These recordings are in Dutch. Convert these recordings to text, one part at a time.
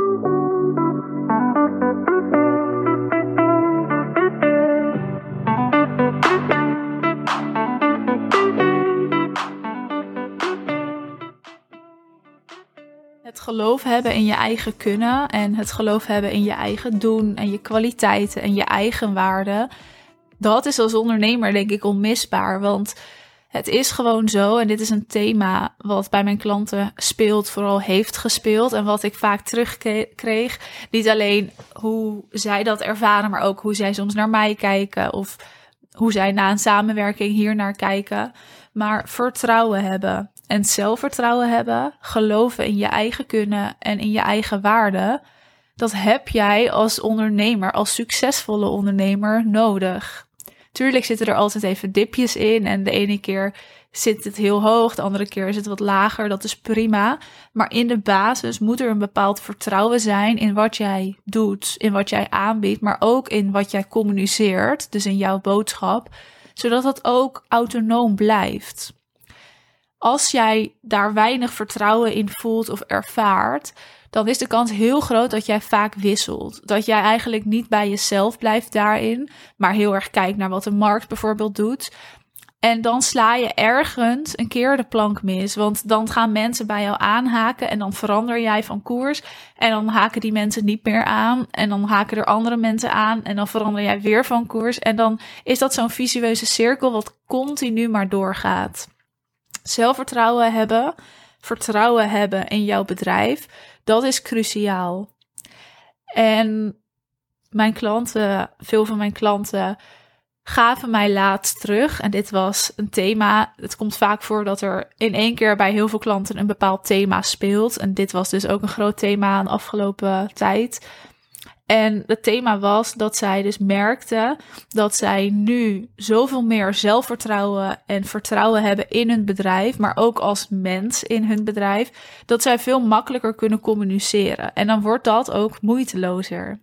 Het geloof hebben in je eigen kunnen en het geloof hebben in je eigen doen en je kwaliteiten en je eigen waarden. Dat is als ondernemer denk ik onmisbaar, want het is gewoon zo en dit is een thema wat bij mijn klanten speelt, vooral heeft gespeeld en wat ik vaak terugkreeg. Niet alleen hoe zij dat ervaren, maar ook hoe zij soms naar mij kijken of hoe zij na een samenwerking hier naar kijken. Maar vertrouwen hebben en zelfvertrouwen hebben, geloven in je eigen kunnen en in je eigen waarde, dat heb jij als ondernemer, als succesvolle ondernemer nodig. Tuurlijk zitten er altijd even dipjes in en de ene keer zit het heel hoog, de andere keer is het wat lager, dat is prima. Maar in de basis moet er een bepaald vertrouwen zijn in wat jij doet, in wat jij aanbiedt, maar ook in wat jij communiceert, dus in jouw boodschap, zodat het ook autonoom blijft als jij daar weinig vertrouwen in voelt of ervaart, dan is de kans heel groot dat jij vaak wisselt. Dat jij eigenlijk niet bij jezelf blijft daarin, maar heel erg kijkt naar wat de markt bijvoorbeeld doet. En dan sla je ergens een keer de plank mis. Want dan gaan mensen bij jou aanhaken en dan verander jij van koers. En dan haken die mensen niet meer aan. En dan haken er andere mensen aan. En dan verander jij weer van koers. En dan is dat zo'n visueuze cirkel wat continu maar doorgaat zelfvertrouwen hebben, vertrouwen hebben in jouw bedrijf, dat is cruciaal. En mijn klanten, veel van mijn klanten, gaven mij laatst terug. En dit was een thema. Het komt vaak voor dat er in één keer bij heel veel klanten een bepaald thema speelt. En dit was dus ook een groot thema de afgelopen tijd. En het thema was dat zij dus merkte dat zij nu zoveel meer zelfvertrouwen en vertrouwen hebben in hun bedrijf, maar ook als mens in hun bedrijf, dat zij veel makkelijker kunnen communiceren. En dan wordt dat ook moeitelozer.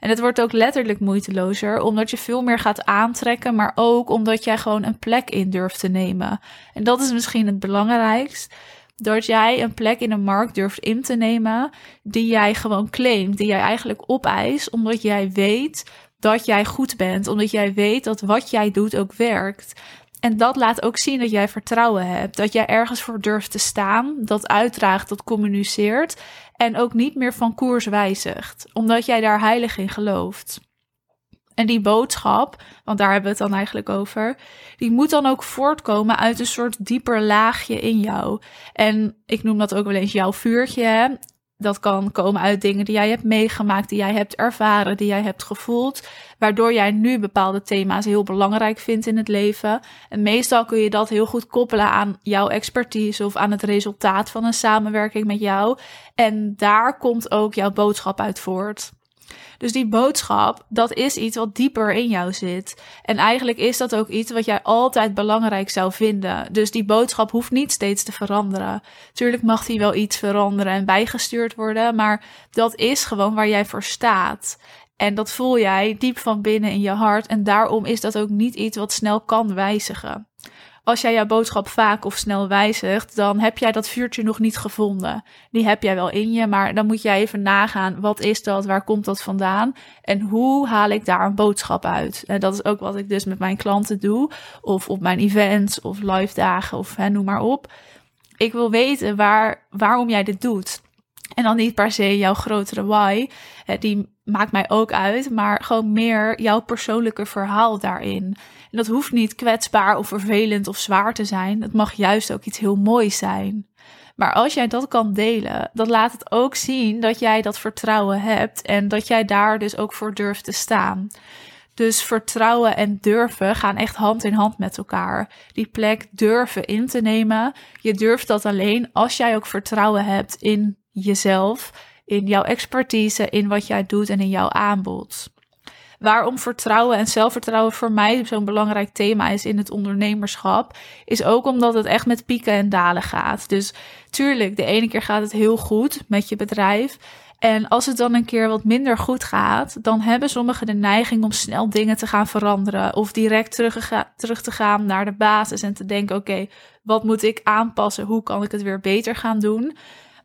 En het wordt ook letterlijk moeitelozer, omdat je veel meer gaat aantrekken, maar ook omdat jij gewoon een plek in durft te nemen. En dat is misschien het belangrijkst dat jij een plek in de markt durft in te nemen die jij gewoon claimt, die jij eigenlijk opeist, omdat jij weet dat jij goed bent, omdat jij weet dat wat jij doet ook werkt. En dat laat ook zien dat jij vertrouwen hebt, dat jij ergens voor durft te staan, dat uitdraagt, dat communiceert en ook niet meer van koers wijzigt, omdat jij daar heilig in gelooft. En die boodschap, want daar hebben we het dan eigenlijk over, die moet dan ook voortkomen uit een soort dieper laagje in jou. En ik noem dat ook wel eens jouw vuurtje. Dat kan komen uit dingen die jij hebt meegemaakt, die jij hebt ervaren, die jij hebt gevoeld, waardoor jij nu bepaalde thema's heel belangrijk vindt in het leven. En meestal kun je dat heel goed koppelen aan jouw expertise of aan het resultaat van een samenwerking met jou. En daar komt ook jouw boodschap uit voort. Dus die boodschap, dat is iets wat dieper in jou zit. En eigenlijk is dat ook iets wat jij altijd belangrijk zou vinden. Dus die boodschap hoeft niet steeds te veranderen. Tuurlijk mag die wel iets veranderen en bijgestuurd worden, maar dat is gewoon waar jij voor staat. En dat voel jij diep van binnen in je hart. En daarom is dat ook niet iets wat snel kan wijzigen als jij jouw boodschap vaak of snel wijzigt, dan heb jij dat vuurtje nog niet gevonden. Die heb jij wel in je, maar dan moet jij even nagaan: wat is dat? Waar komt dat vandaan? En hoe haal ik daar een boodschap uit? En dat is ook wat ik dus met mijn klanten doe, of op mijn events of live dagen of hè, noem maar op. Ik wil weten waar, waarom jij dit doet. En dan niet per se jouw grotere why, die maakt mij ook uit, maar gewoon meer jouw persoonlijke verhaal daarin. En dat hoeft niet kwetsbaar of vervelend of zwaar te zijn. Het mag juist ook iets heel moois zijn. Maar als jij dat kan delen, dan laat het ook zien dat jij dat vertrouwen hebt en dat jij daar dus ook voor durft te staan. Dus vertrouwen en durven gaan echt hand in hand met elkaar. Die plek durven in te nemen. Je durft dat alleen als jij ook vertrouwen hebt in jezelf, in jouw expertise, in wat jij doet en in jouw aanbod. Waarom vertrouwen en zelfvertrouwen voor mij zo'n belangrijk thema is in het ondernemerschap, is ook omdat het echt met pieken en dalen gaat. Dus tuurlijk, de ene keer gaat het heel goed met je bedrijf. En als het dan een keer wat minder goed gaat, dan hebben sommigen de neiging om snel dingen te gaan veranderen. Of direct terug, te gaan naar de basis en te denken: oké, wat moet ik aanpassen? Hoe kan ik het weer beter gaan doen?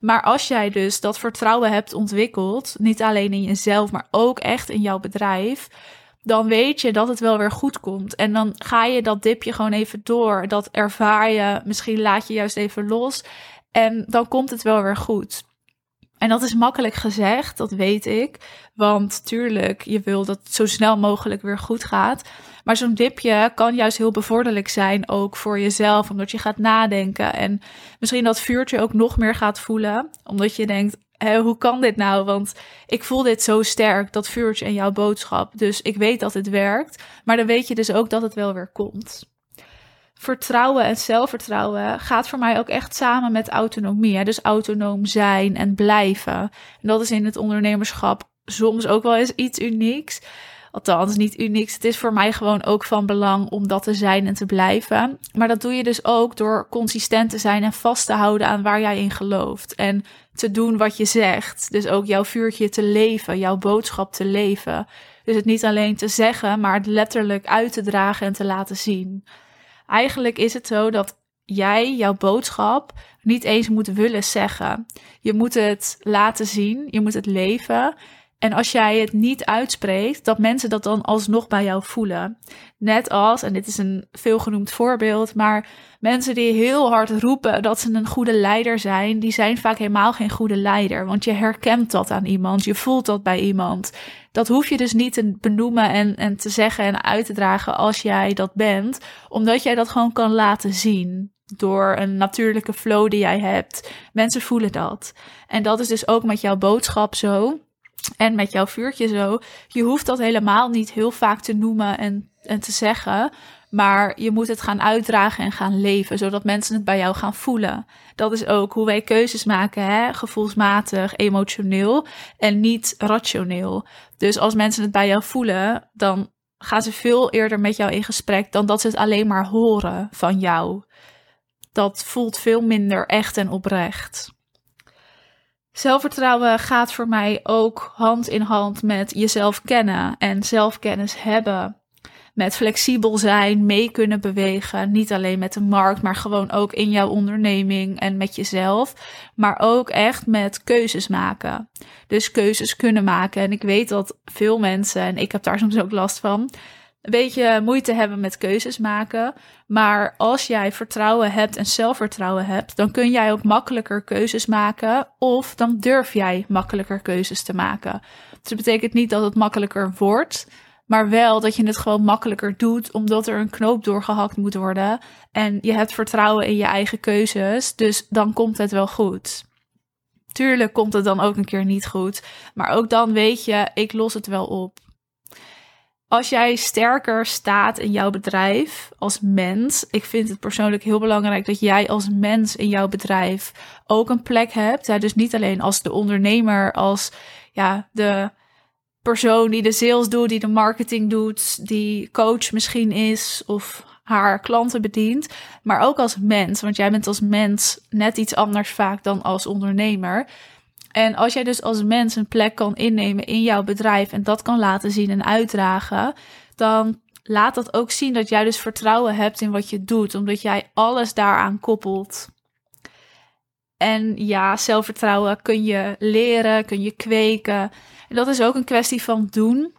Maar als jij dus dat vertrouwen hebt ontwikkeld, niet alleen in jezelf, maar ook echt in jouw bedrijf, dan weet je dat het wel weer goed komt. En dan ga je dat dipje gewoon even door. Dat ervaar je, misschien laat je juist even los. En dan komt het wel weer goed. En dat is makkelijk gezegd, dat weet ik. Want tuurlijk, je wil dat het zo snel mogelijk weer goed gaat. Maar zo'n dipje kan juist heel bevorderlijk zijn, ook voor jezelf, omdat je gaat nadenken. En misschien dat vuurtje ook nog meer gaat voelen, omdat je denkt: hé, hoe kan dit nou? Want ik voel dit zo sterk, dat vuurtje en jouw boodschap. Dus ik weet dat het werkt, maar dan weet je dus ook dat het wel weer komt vertrouwen en zelfvertrouwen gaat voor mij ook echt samen met autonomie. Hè? Dus autonoom zijn en blijven. En dat is in het ondernemerschap soms ook wel eens iets unieks. Althans, niet unieks. Het is voor mij gewoon ook van belang om dat te zijn en te blijven. Maar dat doe je dus ook door consistent te zijn en vast te houden aan waar jij in gelooft. En te doen wat je zegt. Dus ook jouw vuurtje te leven, jouw boodschap te leven. Dus het niet alleen te zeggen, maar het letterlijk uit te dragen en te laten zien. Eigenlijk is het zo dat jij jouw boodschap niet eens moet willen zeggen. Je moet het laten zien, je moet het leven. En als jij het niet uitspreekt, dat mensen dat dan alsnog bij jou voelen. Net als, en dit is een veelgenoemd voorbeeld, maar mensen die heel hard roepen dat ze een goede leider zijn, die zijn vaak helemaal geen goede leider. Want je herkent dat aan iemand, je voelt dat bij iemand. Dat hoef je dus niet te benoemen en, en te zeggen en uit te dragen als jij dat bent, omdat jij dat gewoon kan laten zien door een natuurlijke flow die jij hebt. Mensen voelen dat. En dat is dus ook met jouw boodschap zo. En met jouw vuurtje zo. Je hoeft dat helemaal niet heel vaak te noemen en, en te zeggen. Maar je moet het gaan uitdragen en gaan leven, zodat mensen het bij jou gaan voelen. Dat is ook hoe wij keuzes maken, hè? gevoelsmatig, emotioneel en niet rationeel. Dus als mensen het bij jou voelen, dan gaan ze veel eerder met jou in gesprek dan dat ze het alleen maar horen van jou. Dat voelt veel minder echt en oprecht. Zelfvertrouwen gaat voor mij ook hand in hand met jezelf kennen en zelfkennis hebben. Met flexibel zijn, mee kunnen bewegen. Niet alleen met de markt, maar gewoon ook in jouw onderneming en met jezelf. Maar ook echt met keuzes maken. Dus keuzes kunnen maken. En ik weet dat veel mensen, en ik heb daar soms ook last van, een beetje moeite hebben met keuzes maken. Maar als jij vertrouwen hebt en zelfvertrouwen hebt, dan kun jij ook makkelijker keuzes maken. Of dan durf jij makkelijker keuzes te maken. Dus dat betekent niet dat het makkelijker wordt. Maar wel dat je het gewoon makkelijker doet, omdat er een knoop doorgehakt moet worden. En je hebt vertrouwen in je eigen keuzes. Dus dan komt het wel goed. Tuurlijk komt het dan ook een keer niet goed. Maar ook dan weet je, ik los het wel op. Als jij sterker staat in jouw bedrijf als mens, ik vind het persoonlijk heel belangrijk dat jij als mens in jouw bedrijf ook een plek hebt. Dus niet alleen als de ondernemer, als ja, de persoon die de sales doet, die de marketing doet, die coach misschien is of haar klanten bedient, maar ook als mens, want jij bent als mens net iets anders vaak dan als ondernemer. En als jij dus als mens een plek kan innemen in jouw bedrijf en dat kan laten zien en uitdragen, dan laat dat ook zien dat jij dus vertrouwen hebt in wat je doet, omdat jij alles daaraan koppelt. En ja, zelfvertrouwen kun je leren, kun je kweken. En dat is ook een kwestie van doen.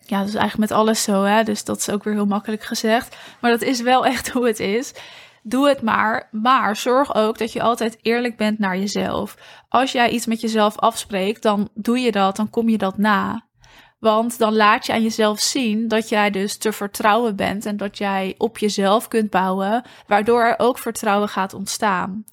Ja, dat is eigenlijk met alles zo, hè? Dus dat is ook weer heel makkelijk gezegd. Maar dat is wel echt hoe het is. Doe het maar, maar zorg ook dat je altijd eerlijk bent naar jezelf. Als jij iets met jezelf afspreekt, dan doe je dat, dan kom je dat na. Want dan laat je aan jezelf zien dat jij dus te vertrouwen bent en dat jij op jezelf kunt bouwen, waardoor er ook vertrouwen gaat ontstaan.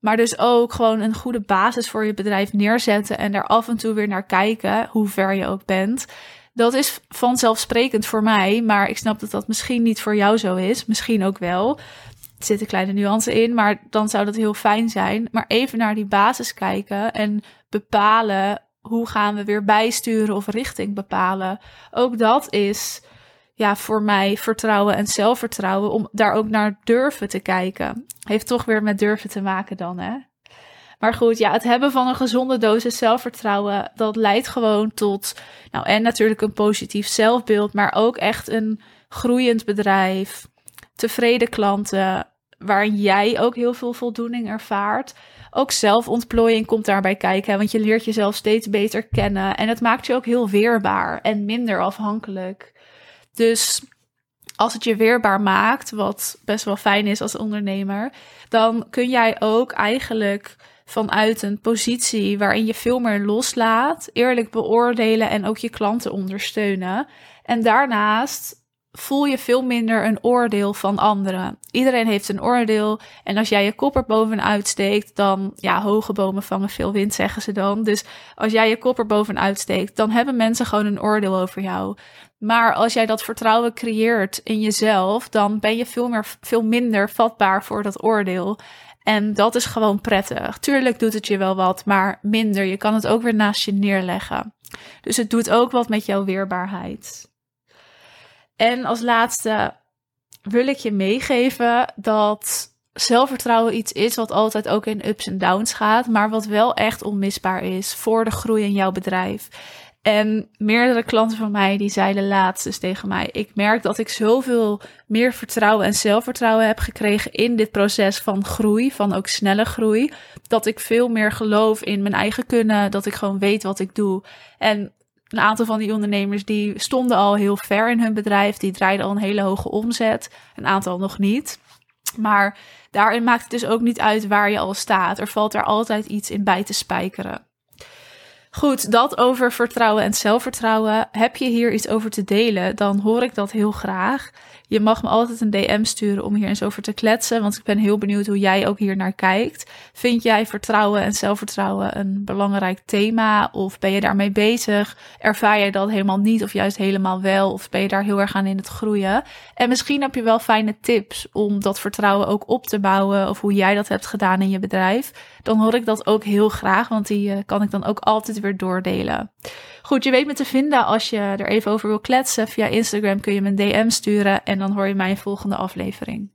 Maar dus ook gewoon een goede basis voor je bedrijf neerzetten en er af en toe weer naar kijken, hoe ver je ook bent. Dat is vanzelfsprekend voor mij, maar ik snap dat dat misschien niet voor jou zo is. Misschien ook wel. Er zit een kleine nuance in, maar dan zou dat heel fijn zijn. Maar even naar die basis kijken en bepalen hoe gaan we weer bijsturen of richting bepalen. Ook dat is ja, voor mij vertrouwen en zelfvertrouwen om daar ook naar durven te kijken. Heeft toch weer met durven te maken dan, hè? Maar goed, ja, het hebben van een gezonde dosis zelfvertrouwen, dat leidt gewoon tot, nou, en natuurlijk een positief zelfbeeld, maar ook echt een groeiend bedrijf, tevreden klanten, waarin jij ook heel veel voldoening ervaart. Ook zelfontplooiing komt daarbij kijken, want je leert jezelf steeds beter kennen. En het maakt je ook heel weerbaar en minder afhankelijk. Dus als het je weerbaar maakt, wat best wel fijn is als ondernemer, dan kun jij ook eigenlijk vanuit een positie waarin je veel meer loslaat, eerlijk beoordelen en ook je klanten ondersteunen. En daarnaast voel je veel minder een oordeel van anderen. Iedereen heeft een oordeel. En als jij je kop er bovenuit steekt, dan, ja, hoge bomen vangen veel wind, zeggen ze dan. Dus als jij je kop er bovenuit steekt, dan hebben mensen gewoon een oordeel over jou. Maar als jij dat vertrouwen creëert in jezelf, dan ben je veel, meer, veel minder vatbaar voor dat oordeel. En dat is gewoon prettig. Tuurlijk doet het je wel wat, maar minder. Je kan het ook weer naast je neerleggen. Dus het doet ook wat met jouw weerbaarheid. En als laatste wil ik je meegeven dat zelfvertrouwen iets is wat altijd ook in ups en downs gaat, maar wat wel echt onmisbaar is voor de groei in jouw bedrijf. En meerdere klanten van mij die zeiden laatst dus tegen mij: Ik merk dat ik zoveel meer vertrouwen en zelfvertrouwen heb gekregen in dit proces van groei, van ook snelle groei. Dat ik veel meer geloof in mijn eigen kunnen, dat ik gewoon weet wat ik doe. En een aantal van die ondernemers die stonden al heel ver in hun bedrijf, die draaiden al een hele hoge omzet, een aantal nog niet. Maar daarin maakt het dus ook niet uit waar je al staat. Er valt er altijd iets in bij te spijkeren. Goed, dat over vertrouwen en zelfvertrouwen. Heb je hier iets over te delen, dan hoor ik dat heel graag. Je mag me altijd een DM sturen om hier eens over te kletsen, want ik ben heel benieuwd hoe jij ook hier naar kijkt. Vind jij vertrouwen en zelfvertrouwen een belangrijk thema of ben je daarmee bezig? Ervaar jij dat helemaal niet of juist helemaal wel of ben je daar heel erg aan in het groeien? En misschien heb je wel fijne tips om dat vertrouwen ook op te bouwen of hoe jij dat hebt gedaan in je bedrijf. Dan hoor ik dat ook heel graag, want die eh, kan ik dan ook altijd weer doordelen. Goed, je weet me te vinden als je er even over wil kletsen. Via Instagram kun je me een DM sturen en dan hoor je mijn volgende aflevering.